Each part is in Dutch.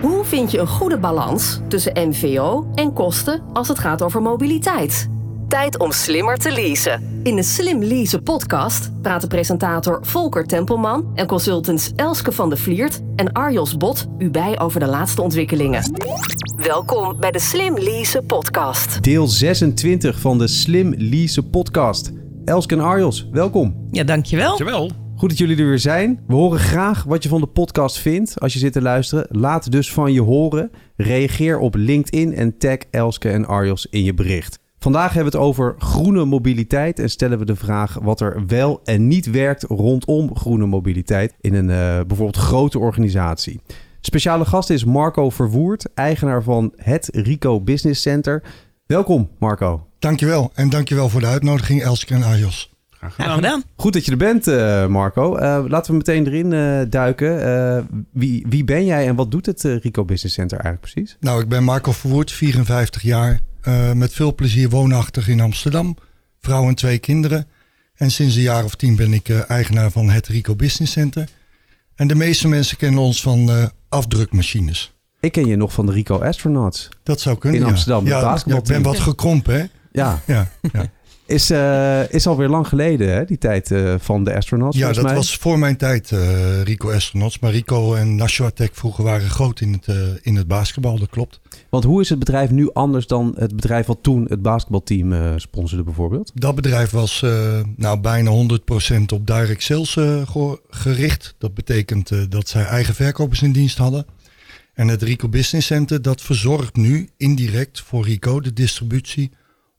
Hoe vind je een goede balans tussen MVO en kosten als het gaat over mobiliteit? Tijd om slimmer te leasen. In de Slim Leasen podcast praten presentator Volker Tempelman en consultants Elske van de Vliert en Arjos Bot u bij over de laatste ontwikkelingen. Welkom bij de Slim Leasen podcast. Deel 26 van de Slim Leasen podcast. Elske en Arjos, welkom. Ja, dankjewel. Dankjewel. Goed dat jullie er weer zijn. We horen graag wat je van de podcast vindt als je zit te luisteren. Laat dus van je horen. Reageer op LinkedIn en tag Elske en Arjos in je bericht. Vandaag hebben we het over groene mobiliteit en stellen we de vraag wat er wel en niet werkt rondom groene mobiliteit in een uh, bijvoorbeeld grote organisatie. Speciale gast is Marco Verwoerd, eigenaar van het Rico Business Center. Welkom Marco. Dankjewel en dankjewel voor de uitnodiging Elske en Arjos. Graag gedaan. gedaan. Goed dat je er bent, uh, Marco. Uh, laten we meteen erin uh, duiken. wie, wie ben jij en wat doet het Rico Business Center eigenlijk precies? Nou, ik ben Marco Verwoerd, 54 jaar. met veel plezier woonachtig in Amsterdam. Vrouw en twee kinderen. En sinds een jaar of tien ben ik eigenaar van het Rico Business Center. En de meeste mensen kennen ons van afdrukmachines. Ik ken je nog van de Rico Astronauts. Dat zou kunnen. In Amsterdam. Ja, ja ik ben wat gekrompen, hè? Ja. ja, ja. Is, uh, is alweer lang geleden, hè, die tijd uh, van de astronauts. Ja, dat mij. was voor mijn tijd, uh, Rico Astronauts. Maar Rico en Nashua Tech vroeger waren groot in het, in het basketbal, dat klopt. Want hoe is het bedrijf nu anders dan het bedrijf wat toen het basketbalteam sponsorde bijvoorbeeld? Dat bedrijf was nou, bijna 100% op direct sales gericht. Dat betekent dat zij eigen verkopers in dienst hadden. En het Rico Business Center, dat verzorgt nu indirect voor Rico de distributie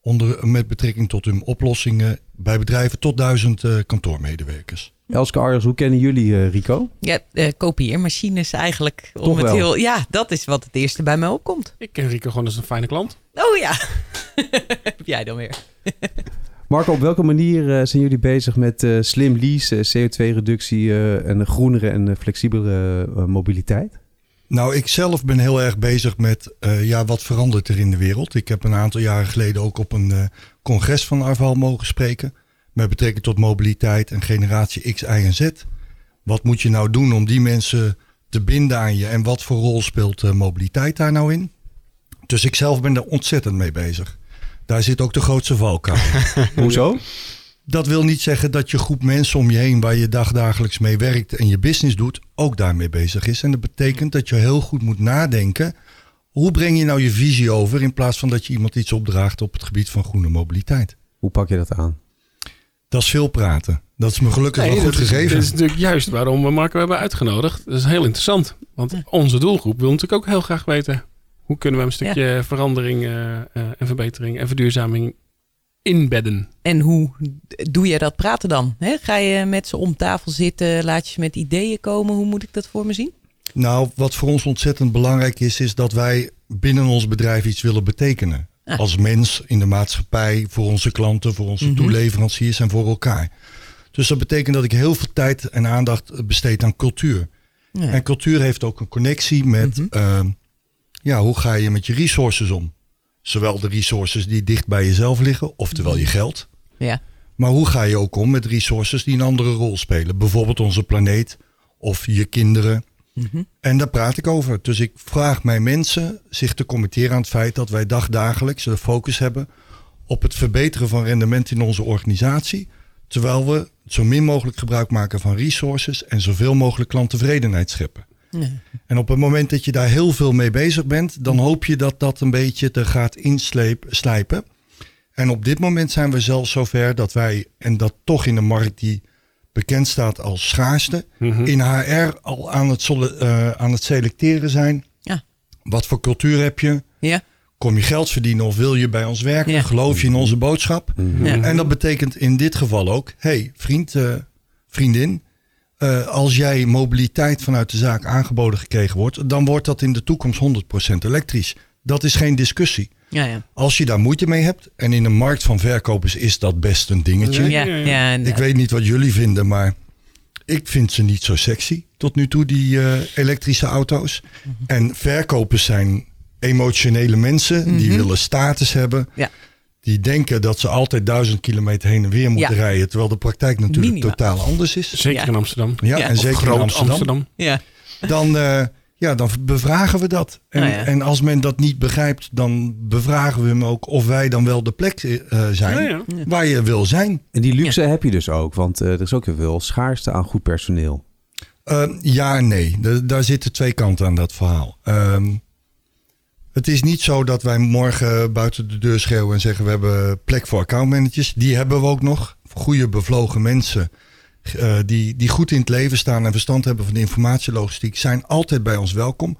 onder, met betrekking tot hun oplossingen bij bedrijven tot duizend uh, kantoormedewerkers. Elske Arjos, hoe kennen jullie uh, Rico? Ja, uh, kopieermachines eigenlijk. Om het heel, ja, dat is wat het eerste bij mij opkomt. Ik ken Rico gewoon als een fijne klant. Oh ja, heb jij dan weer. Marco, op welke manier zijn jullie bezig met slim lease, CO2-reductie en groenere en flexibele mobiliteit? Nou, ik zelf ben heel erg bezig met uh, ja, wat verandert er in de wereld. Ik heb een aantal jaren geleden ook op een uh, congres van Arval mogen spreken. Met betrekking tot mobiliteit en generatie X, Y en Z. Wat moet je nou doen om die mensen te binden aan je? En wat voor rol speelt uh, mobiliteit daar nou in? Dus ik zelf ben daar ontzettend mee bezig. Daar zit ook de grootste valkuil. Hoezo? Dat wil niet zeggen dat je groep mensen om je heen waar je dagdagelijks mee werkt en je business doet, ook daarmee bezig is. En dat betekent dat je heel goed moet nadenken. Hoe breng je nou je visie over in plaats van dat je iemand iets opdraagt op het gebied van groene mobiliteit? Hoe pak je dat aan? Dat is veel praten. Dat is me gelukkig nee, wel goed gegeven. Is, dat is natuurlijk juist waarom we Marco hebben uitgenodigd. Dat is heel interessant. Want onze doelgroep wil natuurlijk ook heel graag weten... hoe kunnen we een stukje ja. verandering uh, uh, en verbetering en verduurzaming inbedden. En hoe doe je dat praten dan? He, ga je met ze om tafel zitten, laat je ze met ideeën komen? Hoe moet ik dat voor me zien? Nou, wat voor ons ontzettend belangrijk is, is dat wij binnen ons bedrijf iets willen betekenen. Ah. Als mens in de maatschappij, voor onze klanten, voor onze mm -hmm. toeleveranciers en voor elkaar. Dus dat betekent dat ik heel veel tijd en aandacht besteed aan cultuur. Ja. En cultuur heeft ook een connectie met, mm -hmm. uh, ja, hoe ga je met je resources om? Zowel de resources die dicht bij jezelf liggen, oftewel je geld. Ja. Maar hoe ga je ook om met resources die een andere rol spelen? Bijvoorbeeld onze planeet of je kinderen. Mm-hmm. En daar praat ik over. Dus ik vraag mijn mensen zich te committeren aan het feit dat wij dagdagelijks de focus hebben op het verbeteren van rendement in onze organisatie. Terwijl we zo min mogelijk gebruik maken van resources en zoveel mogelijk klanttevredenheid scheppen. Nee. En op het moment dat je daar heel veel mee bezig bent, dan hoop je dat dat een beetje te gaat inslijpen. En op dit moment zijn we zelfs zover dat wij, en dat toch in een markt die bekend staat als schaarste, mm-hmm. in HR al aan het, uh, aan het selecteren zijn. Ja. Wat voor cultuur heb je? Ja. Kom je geld verdienen of wil je bij ons werken? Ja. Geloof je in onze boodschap? Mhm. Ja. En dat betekent in dit geval ook, hey vriend, uh, vriendin, uh, als jij mobiliteit vanuit de zaak aangeboden gekregen wordt, dan wordt dat in de toekomst 100% elektrisch. Dat is geen discussie. Ja, ja. Als je daar moeite mee hebt, en in een markt van verkopers is dat best een dingetje. Ja, ja, Ik weet niet wat jullie vinden, maar ik vind ze niet zo sexy tot nu toe, die uh, elektrische auto's. Mm -hmm. En verkopers zijn emotionele mensen, mm -hmm. die willen status hebben. Die denken dat ze altijd duizend kilometer heen en weer moeten Ja. rijden. Terwijl de praktijk natuurlijk Minima. totaal anders is. Zeker Ja. in Amsterdam. Ja, Ja. en Of zeker groot in Amsterdam. Amsterdam. Ja. Dan, uh, ja, dan bevragen we dat. En, Nou ja. en als men dat niet begrijpt, dan bevragen we hem ook of wij dan wel de plek eh, zijn Ja, ja. waar je wil zijn. En die luxe heb je dus ook, want eh, er is ook heel veel schaarste aan goed personeel. Eh, ja en nee. De- daar zitten twee kanten aan dat verhaal. Ehm, het is niet zo dat wij morgen buiten de deur schreeuwen en zeggen we hebben plek voor accountmanagers. Die hebben we ook nog. Goede bevlogen mensen eh, die, die goed in het leven staan en verstand hebben van de informatielogistiek zijn altijd bij ons welkom.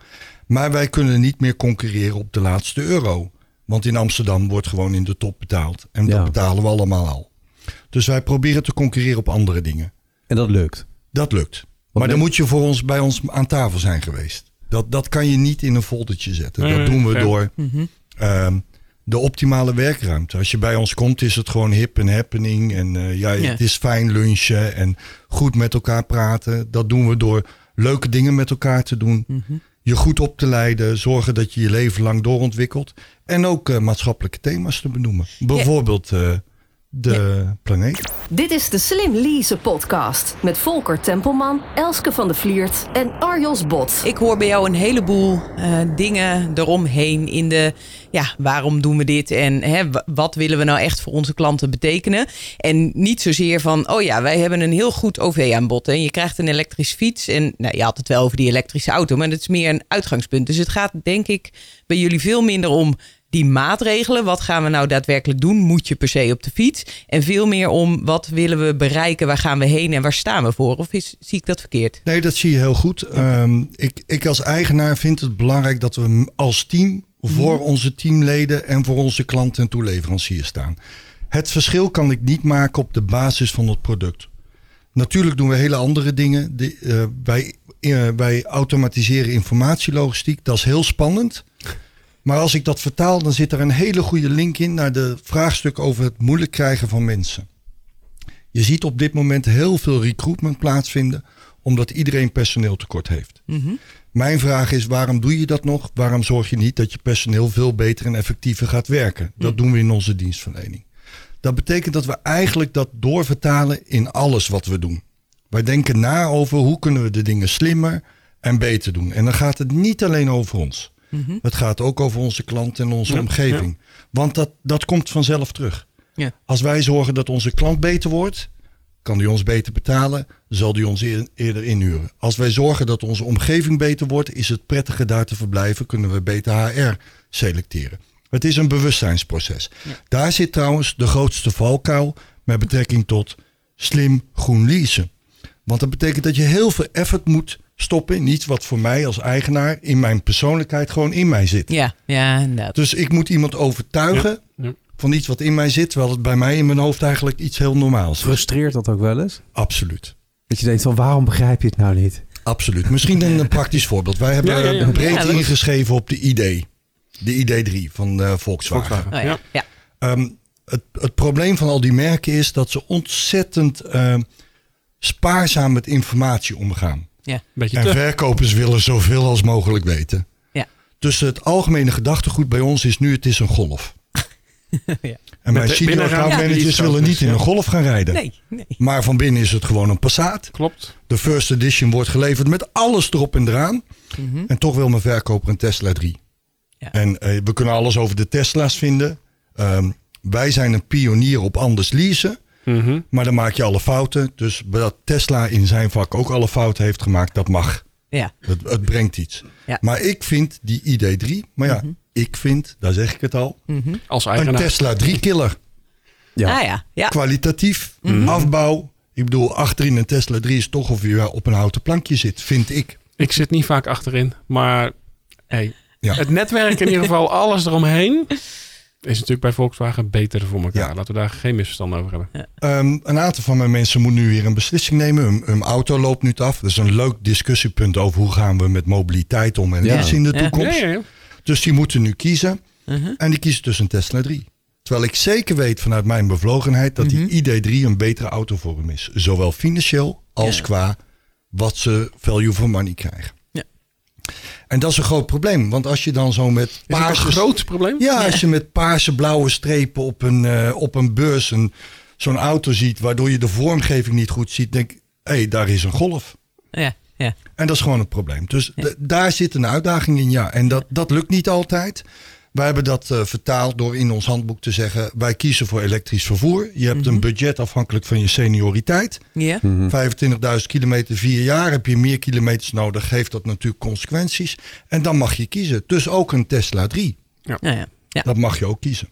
Maar wij kunnen niet meer concurreren op de laatste euro. Want in Amsterdam wordt gewoon in de top betaald. En Ja. dat betalen we allemaal al. Dus wij proberen te concurreren op andere dingen. En dat lukt. Dat lukt. Maar dan moet je voor ons bij ons aan tafel zijn geweest. Dat, dat kan je niet in een foldertje zetten. Nee, dat doen we door ehm, de optimale werkruimte. Als je bij ons komt, is het gewoon hip en happening. En eh, ja, Ja. het is fijn lunchen en goed met elkaar praten. Dat doen we door leuke dingen met elkaar te doen. Je goed op te leiden. Zorgen dat je je leven lang doorontwikkelt. En ook eh, maatschappelijke thema's te benoemen. Bijvoorbeeld eh, de planeet. Dit is de Slim Lease podcast met Volker Tempelman, Elske van de Vliert en Arjos Bot. Ik hoor bij jou een heleboel eh, dingen eromheen in de, ja, waarom doen we dit en hè, wa- wat willen we nou echt voor onze klanten betekenen? En niet zozeer van, oh ja, wij hebben een heel goed OV-aanbod en je krijgt een elektrische fiets en nou, je had het wel over die elektrische auto, maar dat is meer een uitgangspunt. Dus het gaat denk ik bij jullie veel minder om die maatregelen. Wat gaan we nou daadwerkelijk doen? Moet je per se op de fiets? En veel meer om wat willen we bereiken? Waar gaan we heen en waar staan we voor? Of is, zie ik dat verkeerd? Nee, dat zie je heel goed. Ehm, ik, ik als eigenaar vind het belangrijk dat we als team voor onze teamleden en voor onze klanten en toeleveranciers staan. Het verschil kan ik niet maken op de basis van het product. Natuurlijk doen we hele andere dingen. De, eh, wij, eh, wij automatiseren informatielogistiek. Dat is heel spannend. Maar als ik dat vertaal, dan zit er een hele goede link in naar de vraagstuk over het moeilijk krijgen van mensen. Je ziet op dit moment heel veel recruitment plaatsvinden, omdat iedereen personeel tekort heeft. Mijn vraag is, waarom doe je dat nog? Waarom zorg je niet dat je personeel veel beter en effectiever gaat werken? Dat doen we in onze dienstverlening. Dat betekent dat we eigenlijk dat doorvertalen in alles wat we doen. Wij denken na over hoe kunnen we de dingen slimmer en beter doen. En dan gaat het niet alleen over ons. Het gaat ook over onze klant en onze Ja, omgeving. Want dat, dat komt vanzelf terug. Ja. Als wij zorgen dat onze klant beter wordt, kan die ons beter betalen, zal die ons eer- eerder inhuren. Als wij zorgen dat onze omgeving beter wordt, is het prettiger daar te verblijven, kunnen we beter HR selecteren. Het is een bewustzijnsproces. Daar zit trouwens de grootste valkuil met betrekking tot slim groen leasen. Want dat betekent dat je heel veel effort moet stoppen in iets wat voor mij als eigenaar in mijn persoonlijkheid gewoon in mij zit. Ja, ja, inderdaad. Dus ik moet iemand overtuigen Ja, ja. van iets wat in mij zit, terwijl het bij mij in mijn hoofd eigenlijk iets heel normaals is. Frustreert dat ook wel eens? Absoluut. Dat je denkt van waarom begrijp je het nou niet? Absoluut. Misschien een praktisch voorbeeld. Wij hebben Ja, ja, ja. eh, breed ingeschreven op de ID. De ID3 van eh, Volkswagen. Volkswagen. Oh, ja. Ja. Ja. Ehm, het, het probleem van al die merken is dat ze ontzettend eh, spaarzaam met informatie omgaan. Beetje En te. verkopers willen zoveel als mogelijk weten. Ja. Dus het algemene gedachtegoed bij ons is nu het is een golf. Ja. En mijn senior account managers willen niet in ja. een golf gaan rijden. Nee, nee. Maar van binnen is het gewoon een Passat. Klopt. De first edition wordt geleverd met alles erop en eraan. En toch wil mijn verkoper een Tesla 3. Ja. En eh, we kunnen alles over de Tesla's vinden. Ehm, wij zijn een pionier op anders leasen. Mhm. Maar dan maak je alle fouten. Dus dat Tesla in zijn vak ook alle fouten heeft gemaakt, dat mag. Ja. Het, het brengt iets. Ja. Maar ik vind die ID3, maar ja, ik vind, daar zeg ik het al, Als een eigenaar. Tesla 3 killer. Ja. Ah ja, ja. Kwalitatief, afbouw. Ik bedoel, achterin een Tesla 3 is toch of je op een houten plankje zit, vind ik. Ik zit niet vaak achterin. Maar hey, Ja. het netwerk in ieder geval, alles eromheen... is natuurlijk bij Volkswagen beter voor elkaar. Ja. Laten we daar geen misverstand over hebben. Ehm, een aantal van mijn mensen moet nu weer een beslissing nemen. Hun, hun auto loopt nu af. Dat is een leuk discussiepunt over hoe gaan we met mobiliteit om en Ja. iets in de toekomst. Ja, ja, ja. Dus die moeten nu kiezen. Mhm. En die kiezen tussen een Tesla 3. Terwijl ik zeker weet vanuit mijn bevlogenheid dat die ID3 een betere auto voor hem is. Zowel financieel als Ja. qua wat ze value for money krijgen. En dat is een groot probleem. Want als je dan zo met Is dat een paarse... groot probleem? Ja, als je met paarse blauwe strepen op een, eh, op een beurs een, zo'n auto ziet... waardoor je de vormgeving niet goed ziet... denk ik, hé, hey, daar is een golf. Ja, Ja. En dat is gewoon een probleem. Dus d- daar zit een uitdaging in, ja. En dat, dat lukt niet altijd. Wij hebben dat eh, vertaald door in ons handboek te zeggen... wij kiezen voor elektrisch vervoer. Je hebt een budget afhankelijk van je senioriteit. Ja. 25.000 kilometer, vier jaar. Heb je meer kilometers nodig, heeft dat natuurlijk consequenties. En dan mag je kiezen. Dus ook een Tesla 3. Nou ja. Ja. Dat mag je ook kiezen.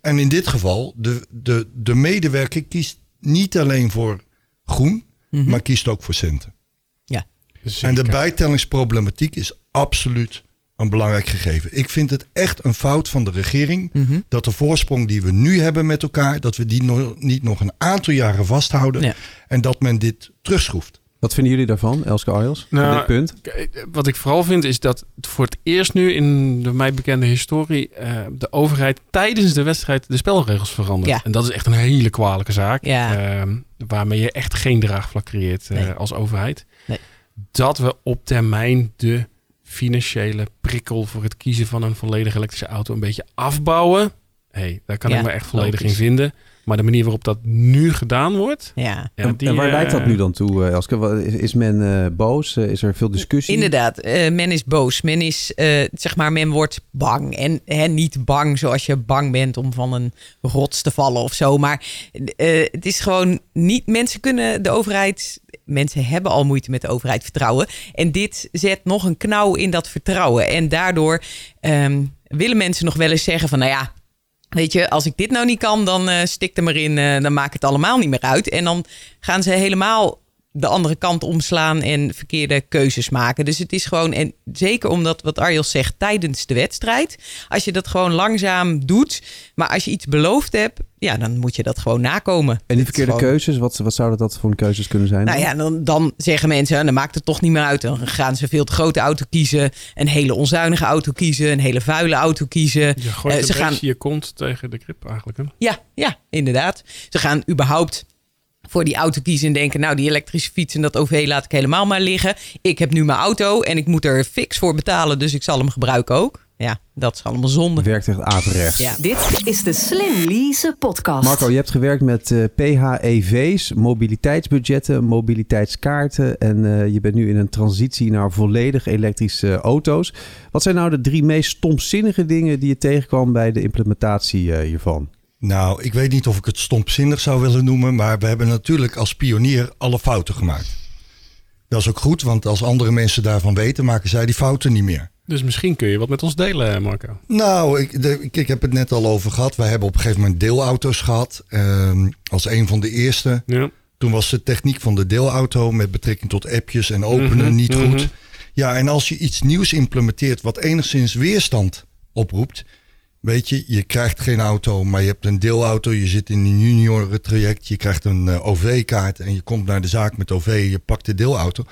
En in dit geval, de, de, de medewerker kiest niet alleen voor groen, maar kiest ook voor centen. Ja. En de bijtellingsproblematiek is absoluut een belangrijk gegeven. Ik vind het echt een fout van de regering dat de voorsprong die we nu hebben met elkaar, dat we die nog, niet nog een aantal jaren vasthouden Ja. en dat men dit terugschroeft. Wat vinden jullie daarvan, Elske Arjels? Nou, dit punt? Kijk, Wat ik vooral vind is dat voor het eerst nu in de mij bekende historie eh, de overheid tijdens de wedstrijd de spelregels verandert. Ja. En dat is echt een hele kwalijke zaak. Ja. eh, waarmee je echt geen draagvlak creëert eh, Nee. als overheid. Nee. Dat we op termijn de financiële prikkel voor het kiezen van een volledig elektrische auto een beetje afbouwen. hey, daar kan Ja, ik me echt volledig logisch. in vinden. Maar de manier waarop dat nu gedaan wordt. Ja. Ja, en, die, en waar eh, leidt dat nu dan toe, eh, Elske? Is, is men eh, boos? Is er veel discussie? Inderdaad, eh, men is boos. Men is, eh, zeg maar, men wordt bang. En hè, niet bang zoals je bang bent om van een rots te vallen of zo. Maar eh, het is gewoon niet. Mensen kunnen de overheid. Mensen hebben al moeite met de overheid vertrouwen. En dit zet nog een knauw in dat vertrouwen. En daardoor ehm, willen mensen nog wel eens zeggen van, nou ja. Weet je, als ik dit nou niet kan, dan eh stik er maar in. eh, dan maakt het allemaal niet meer uit. En dan gaan ze helemaal de andere kant omslaan en verkeerde keuzes maken. Dus het is gewoon, en zeker omdat wat Arjels zegt tijdens de wedstrijd, als je dat gewoon langzaam doet, maar als je iets beloofd hebt, ja, dan moet je dat gewoon nakomen. En die verkeerde gewoon- keuzes, wat, wat zouden dat voor keuzes kunnen zijn? Nou dan? ja, dan, dan zeggen mensen, dan maakt het toch niet meer uit. Dan gaan ze een veel te grote auto kiezen, een hele onzuinige auto kiezen, een hele vuile auto kiezen. Je gooit Eh, ze gaan je kont tegen de krip eigenlijk. Hè? Ja, ja, inderdaad. Ze gaan überhaupt voor die auto kiezen en denken... nou, die elektrische fiets en dat OV laat ik helemaal maar liggen. Ik heb nu mijn auto en ik moet er fix voor betalen... dus ik zal hem gebruiken ook. Ja, dat is allemaal zonde. Werkt echt averechts. Ja. Dit is de Slim Lease podcast. Marco, je hebt gewerkt met eh, PHEV's, mobiliteitsbudgetten, mobiliteitskaarten. En eh, je bent nu in een transitie naar volledig elektrische auto's. Wat zijn nou de drie meest stomzinnige dingen die je tegenkwam bij de implementatie eh, hiervan? Nou, ik weet niet of ik het stompzinnig zou willen noemen, maar we hebben natuurlijk als pionier alle fouten gemaakt. Dat is ook goed, want als andere mensen daarvan weten, maken zij die fouten niet meer. Dus misschien kun je wat met ons delen, Marco. Nou, ik, de, ik, ik heb het net al over gehad. Wij hebben op een gegeven moment deelauto's gehad. ehm, als een van de eerste. Ja. Toen was de techniek van de deelauto met betrekking tot appjes en openen Mhm, niet mhm. goed. Ja, en als je iets nieuws implementeert wat enigszins weerstand oproept. Weet je, je krijgt geen auto, maar je hebt een deelauto. Je zit in een junioren traject. Je krijgt een eh, OV-kaart en je komt naar de zaak met OV. Je pakt de deelauto.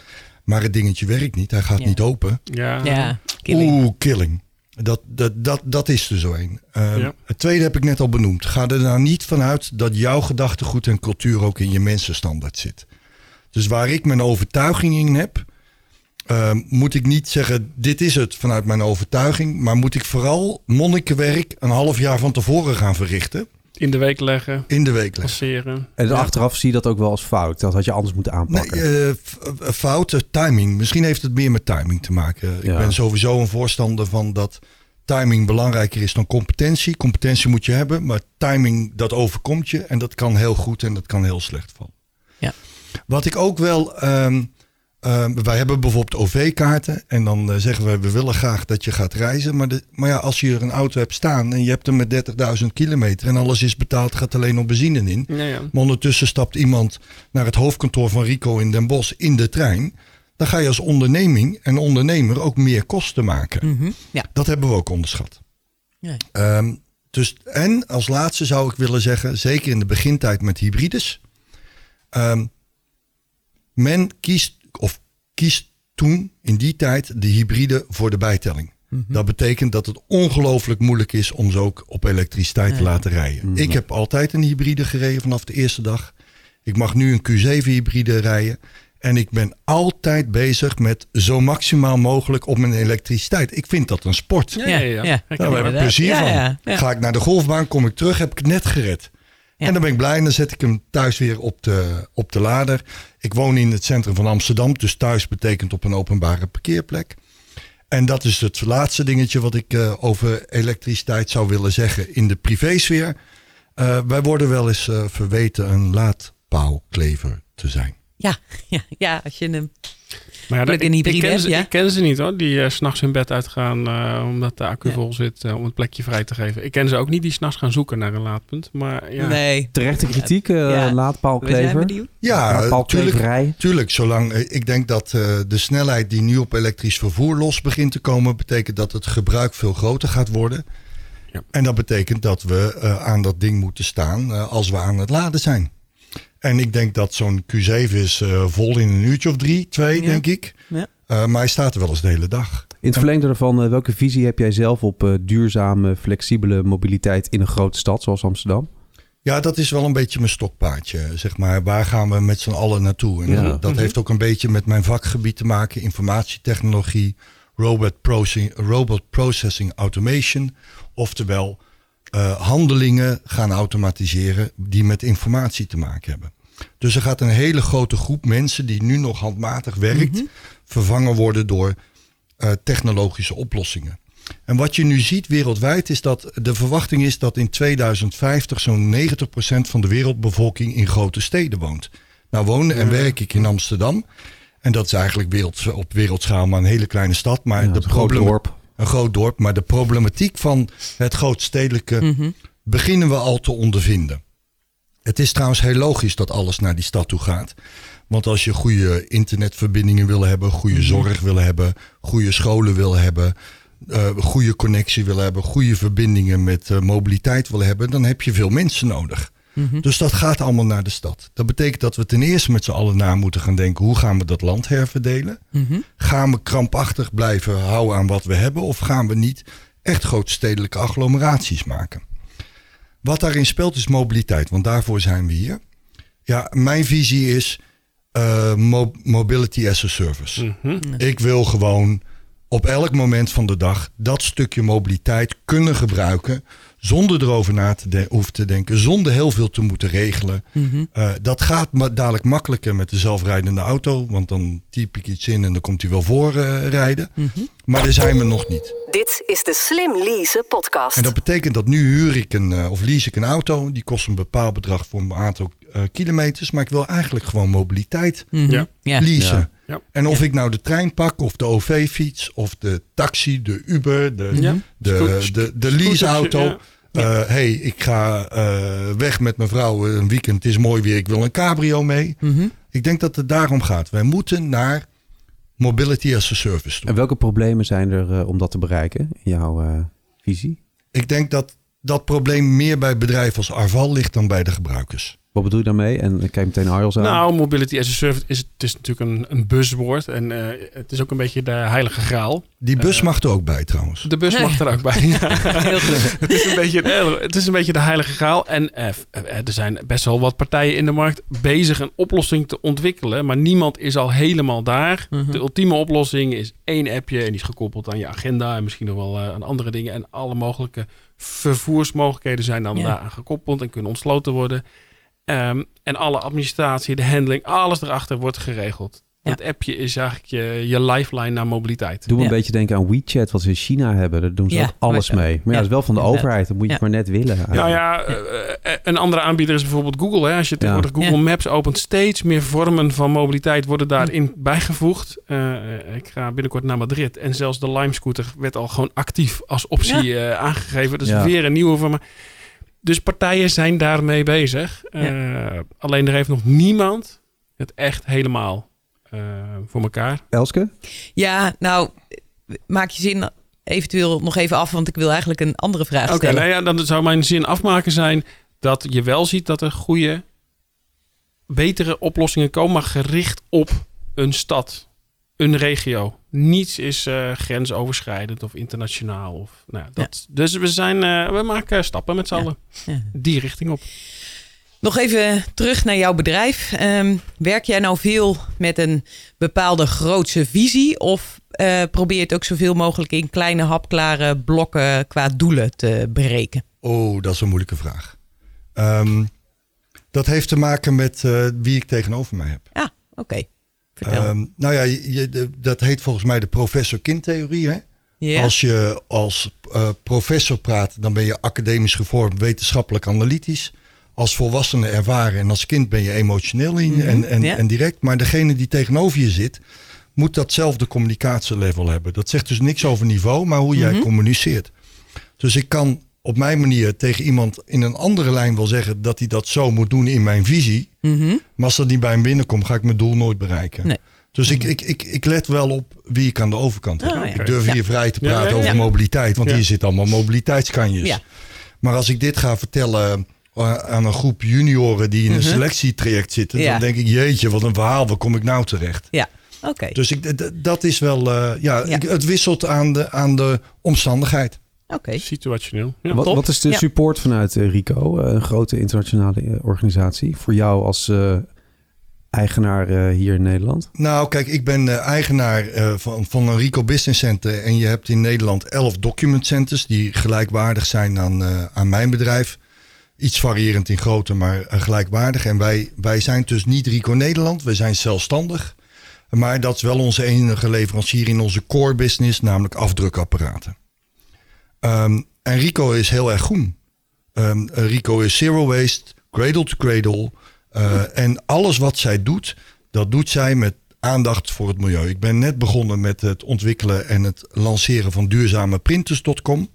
Maar het dingetje werkt niet. Hij gaat Ja. niet open. Ja. Ja, killing. Oeh, killing. Dat, dat, dat, dat is er zo een. Ehm, Ja. Het tweede heb ik net al benoemd. Ga er nou niet vanuit dat jouw gedachtegoed en cultuur ook in je mensenstandaard zit. Dus waar ik mijn overtuiging in heb, ehm, moet ik niet zeggen: dit is het vanuit mijn overtuiging. Maar moet ik vooral monnikenwerk een half jaar van tevoren gaan verrichten. In de week leggen, In de weekles. passeren. En Ja. achteraf zie je dat ook wel als fout. Dat had je anders moeten Nee, aanpakken. eh, f- fouten, timing. Misschien heeft het meer met timing te maken. Ik Ja. ben sowieso een voorstander van dat timing belangrijker is dan competentie. Competentie moet je hebben, maar timing dat overkomt je. En dat kan heel goed en dat kan heel slecht vallen. Ja. Wat ik ook wel... ehm, ehm, wij hebben bijvoorbeeld OV-kaarten. En dan eh, zeggen we, we willen graag dat je gaat reizen. Maar, de, maar ja, als je er een auto hebt staan en je hebt hem met 30.000 kilometer... en alles is betaald, gaat alleen op benzine in. Ja, ja. Maar ondertussen stapt iemand naar het hoofdkantoor van Rico in Den Bosch in de trein. Dan ga je als onderneming en ondernemer ook meer kosten maken. Mhm. Ja. Dat hebben we ook onderschat. Nee. Ehm, dus, en als laatste zou ik willen zeggen, zeker in de begintijd met hybrides. ehm, men kiest of kiest toen in die tijd de hybride voor de bijtelling. Dat betekent dat het ongelooflijk moeilijk is om ze ook op elektriciteit te Ja. laten rijden. Ik heb altijd een hybride gereden vanaf de eerste dag. Ik mag nu een Q7 hybride rijden. En ik ben altijd bezig met zo maximaal mogelijk op mijn elektriciteit. Ik vind dat een sport. Ja, ja, ja. Ja. Herken Daar heb ik Inderdaad. plezier Ja, van. ja, ja. Ga ik naar de golfbaan, kom ik terug, heb ik het net gered. En dan ben ik blij en dan zet ik hem thuis weer op de, op de lader. Ik woon in het centrum van Amsterdam, dus thuis betekent op een openbare parkeerplek. En dat is het laatste dingetje wat ik uh, over elektriciteit zou willen zeggen in de privésfeer. Uh, wij worden wel eens uh, verweten een laadpaalklever te zijn. Ja, ja, ja als je hem maar ja, ik, ik, ken hebt, ze, ja? ik ken ze niet hoor, die uh, s'nachts in bed uitgaan uh, omdat de accu ja. vol zit, uh, om het plekje vrij te geven. Ik ken ze ook niet die s'nachts gaan zoeken naar een laadpunt. Maar ja. Nee. Terechte kritiek, ja. laadpaalklever. Ja, tuurlijk, tuurlijk. Zolang, ik denk dat de snelheid die nu op elektrisch vervoer los begint te komen, betekent dat het gebruik veel groter gaat worden. Ja. En dat betekent dat we aan dat ding moeten staan als we aan het laden zijn. En ik denk dat zo'n Q7 is uh, vol in een uurtje of drie, twee, ja. denk ik. Ja. Uh, maar hij staat er wel eens de hele dag. In het verlengde daarvan, uh, welke visie heb jij zelf op duurzame, flexibele mobiliteit in een grote stad zoals Amsterdam? Ja, dat is wel een beetje mijn stokpaardje, zeg maar. Waar gaan we met z'n allen naartoe? En ja. dat mm -hmm. heeft ook een beetje met mijn vakgebied te maken. Informatietechnologie, robot processing, robot processing automation. Oftewel, uh, handelingen gaan automatiseren die met informatie te maken hebben. Dus er gaat een hele grote groep mensen die nu nog handmatig werkt, mm -hmm. vervangen worden door uh, technologische oplossingen. En wat je nu ziet wereldwijd is dat de verwachting is dat in 2050 zo'n 90% van de wereldbevolking in grote steden woont. Nou woon en werk ik in Amsterdam. En dat is eigenlijk wereld, op wereldschaal maar een hele kleine stad. Maar ja, de een groot dorp. Maar de problematiek van het grootstedelijke mm -hmm. beginnen we al te ondervinden. Het is trouwens heel logisch dat alles naar die stad toe gaat. Want als je goede internetverbindingen wil hebben, goede -hmm. zorg wil hebben, goede scholen wil hebben, uh, goede connectie wil hebben, goede verbindingen met uh, mobiliteit wil hebben, dan heb je veel mensen nodig. Mm -hmm. Dus dat gaat allemaal naar de stad. Dat betekent dat we ten eerste met z'n allen na moeten gaan denken: hoe gaan we dat land herverdelen? Mm -hmm. Gaan we krampachtig blijven houden aan wat we hebben, of gaan we niet echt grootstedelijke agglomeraties maken? Wat daarin speelt is mobiliteit, want daarvoor zijn we hier. Ja, mijn visie is uh, mo mobility as a service. Mm -hmm. Ik wil gewoon op elk moment van de dag dat stukje mobiliteit kunnen gebruiken zonder erover na te hoeven te denken, zonder heel veel te moeten regelen. Mm -hmm. uh, dat gaat ma dadelijk makkelijker met de zelfrijdende auto, want dan typ ik iets in en dan komt hij wel voorrijden. Uh, mm -hmm. Maar daar zijn we nog niet. Dit is de Slim Lease podcast. En dat betekent dat nu huur ik een, uh, of lease ik een auto, die kost een bepaald bedrag voor een aantal kilometers, maar ik wil eigenlijk gewoon mobiliteit mm -hmm. ja. leasen. Ja. Ja. En of ja. ik nou de trein pak, of de OV-fiets, of de taxi, de Uber, de, ja. de, de, de, de leaseauto. Ja. Uh, hey, ik ga uh, weg met mijn vrouw een weekend. Het is mooi weer. Ik wil een cabrio mee. Mm -hmm. Ik denk dat het daarom gaat. Wij moeten naar mobility as a service toe. En welke problemen zijn er uh, om dat te bereiken in jouw visie? Ik denk dat dat probleem meer bij bedrijven als Arval ligt dan bij de gebruikers. Wat bedoel je daarmee? En ik kijk meteen Arjels aan. Nou, mobility as a service is, het is natuurlijk een, een buswoord. En uh, het is ook een beetje de heilige graal. Die bus uh, mag er ook bij trouwens. De bus mag er ook bij. Heel goed. het, is een beetje, het is een beetje de heilige graal. En uh, er zijn best wel wat partijen in de markt bezig een oplossing te ontwikkelen. Maar niemand is al helemaal daar. -huh. De ultieme oplossing is één appje. En die is gekoppeld aan je agenda. En misschien nog wel aan andere dingen. En alle mogelijke vervoersmogelijkheden zijn dan ja. daaraan gekoppeld. En kunnen ontsloten worden. Um, en alle administratie, de handling, alles erachter wordt geregeld. Ja. Het appje is eigenlijk je, je lifeline naar mobiliteit. Doe me ja. een beetje denken aan WeChat, wat ze in China hebben. Daar doen ze ja, ook alles maar, mee. Maar ja, dat is wel van de overheid. Dat moet je maar net willen. Eigenlijk. Nou ja, uh, een andere aanbieder is bijvoorbeeld Google. Hè. Als je tegenwoordig Google Maps opent, steeds meer vormen van mobiliteit worden daarin bijgevoegd. Uh, ik ga binnenkort naar Madrid. En zelfs de Lime scooter werd al gewoon actief als optie uh, aangegeven. Dus weer een nieuwe vorm. Dus partijen zijn daarmee bezig. Ja. Uh, alleen er heeft nog niemand het echt helemaal uh, voor elkaar. Elske? Ja, nou, maak je zin eventueel nog even af, want ik wil eigenlijk een andere vraag okay, stellen. Oké, nou ja, dan zou mijn zin afmaken zijn dat je wel ziet dat er goede, betere oplossingen komen, maar gericht op een stad een regio. Niets is uh, grensoverschrijdend of internationaal. Of, nou, dat, ja. Dus we, zijn, uh, we maken stappen met z'n allen ja. Die richting op. Nog even terug naar jouw bedrijf. Um, werk jij nou veel met een bepaalde grootse visie? Of uh, probeer je het ook zoveel mogelijk in kleine hapklare blokken qua doelen te bereiken? Oh, dat is een moeilijke vraag. Um, Dat heeft te maken met eh, wie ik tegenover mij heb. Ja, oké. Vertel. Ehm, nou ja, je, de- dat heet volgens mij de professor-kind-theorie. Ja. Als je als eh, professor praat, dan ben je academisch gevormd, wetenschappelijk analytisch. Als volwassene ervaren en als kind ben je emotioneel in, en, en, Mhm. ja. en direct. Maar degene die tegenover je zit, moet datzelfde communicatielevel hebben. Dat zegt dus niks over niveau, maar hoe Mhm. jij communiceert. Dus ik kan op mijn manier tegen iemand in een andere lijn wel zeggen dat hij dat zo moet doen in mijn visie. Mhm. Maar als dat niet bij hem binnenkomt, ga ik mijn doel nooit bereiken. Nee. Dus ik, ik, ik, ik let wel op wie ik aan de overkant heb. Oh, ja. Ik durf Ja. hier vrij te Ja, praten ja, over mobiliteit, want Ja. hier zitten allemaal mobiliteitskanjes. Ja. Maar als ik dit ga vertellen eh, aan een groep junioren die in een selectietraject zitten, Mhm. Ja. dan denk ik, jeetje, wat een verhaal, waar kom ik nou terecht? Ja, oké. Dus ik, d- d- dat is wel, eh, ja, Ja. ik- het wisselt aan de, aan de omstandigheid. Oké. Situationeel. Ja. Wat, wat is de Ja. support vanuit eh, Rico, eh, een grote internationale eh, organisatie, voor jou als eh, eigenaar eh, hier in Nederland? Nou, kijk, ik ben eh, eigenaar eh, van, van een Rico Business Center. En je hebt in Nederland 11 document centers die gelijkwaardig zijn aan, eh, aan mijn bedrijf. Iets variërend in grootte, maar gelijkwaardig. En wij, wij zijn dus niet Rico Nederland, we zijn zelfstandig. Maar dat is wel onze enige leverancier in onze core business, namelijk afdrukapparaten. Ehm, en Rico is heel erg groen. Ehm, Rico is zero waste, cradle to cradle. Eh, en alles wat zij doet, dat doet zij met aandacht voor het milieu. Ik ben net begonnen met het ontwikkelen en het lanceren van duurzame printers.com.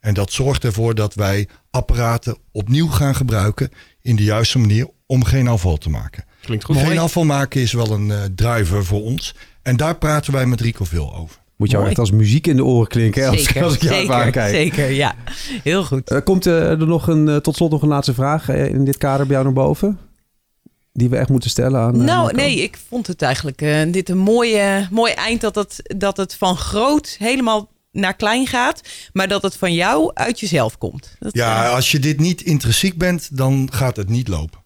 En dat zorgt ervoor dat wij apparaten opnieuw gaan gebruiken in de juiste manier om geen afval te maken. Klinkt goed. Geen afval maken is wel een eh, driver voor ons. En daar praten wij met Rico veel over. Moet jou Mooi. echt als muziek in de oren klinken hè, Zeker, als ik jou zeker, aankijk. zeker, ja. Heel goed. Eh, komt eh, er nog een, eh, tot slot nog een laatste vraag in dit kader bij jou naar boven? Die we echt moeten stellen aan. Nou, Marco? nee, ik vond het eigenlijk eh, dit een mooie, mooi eind dat het, dat het van groot helemaal naar klein gaat, maar dat het van jou uit jezelf komt. Dat, Ja, als je dit niet intrinsiek bent, dan gaat het niet lopen.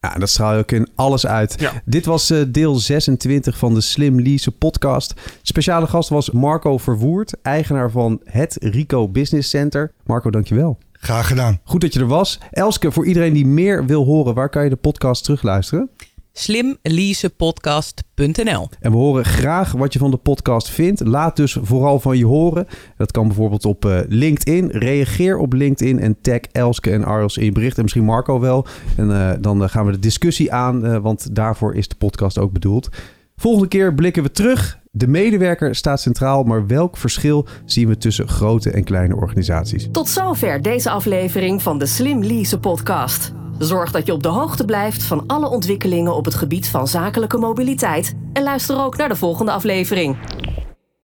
Ja, dat straal je ook in alles uit. Ja. Dit was eh, deel 26 van de Slim Lease podcast. Speciale gast was Marco Verwoerd, eigenaar van het Rico Business Center. Marco, dankjewel. Graag gedaan. Goed dat je er was. Elske, voor iedereen die meer wil horen, waar kan je de podcast terugluisteren? slimleasepodcast.nl En we horen graag wat je van de podcast vindt. Laat dus vooral van je horen. Dat kan bijvoorbeeld op eh, LinkedIn. Reageer op LinkedIn en tag Elske en Arjos in je bericht. En misschien Marco wel. En eh, dan eh, gaan we de discussie aan, eh, want daarvoor is de podcast ook bedoeld. Volgende keer blikken we terug. De medewerker staat centraal, maar welk verschil zien we tussen grote en kleine organisaties? Tot zover deze aflevering van de Slim Lease podcast. Zorg dat je op de hoogte blijft van alle ontwikkelingen op het gebied van zakelijke mobiliteit. En luister ook naar de volgende aflevering.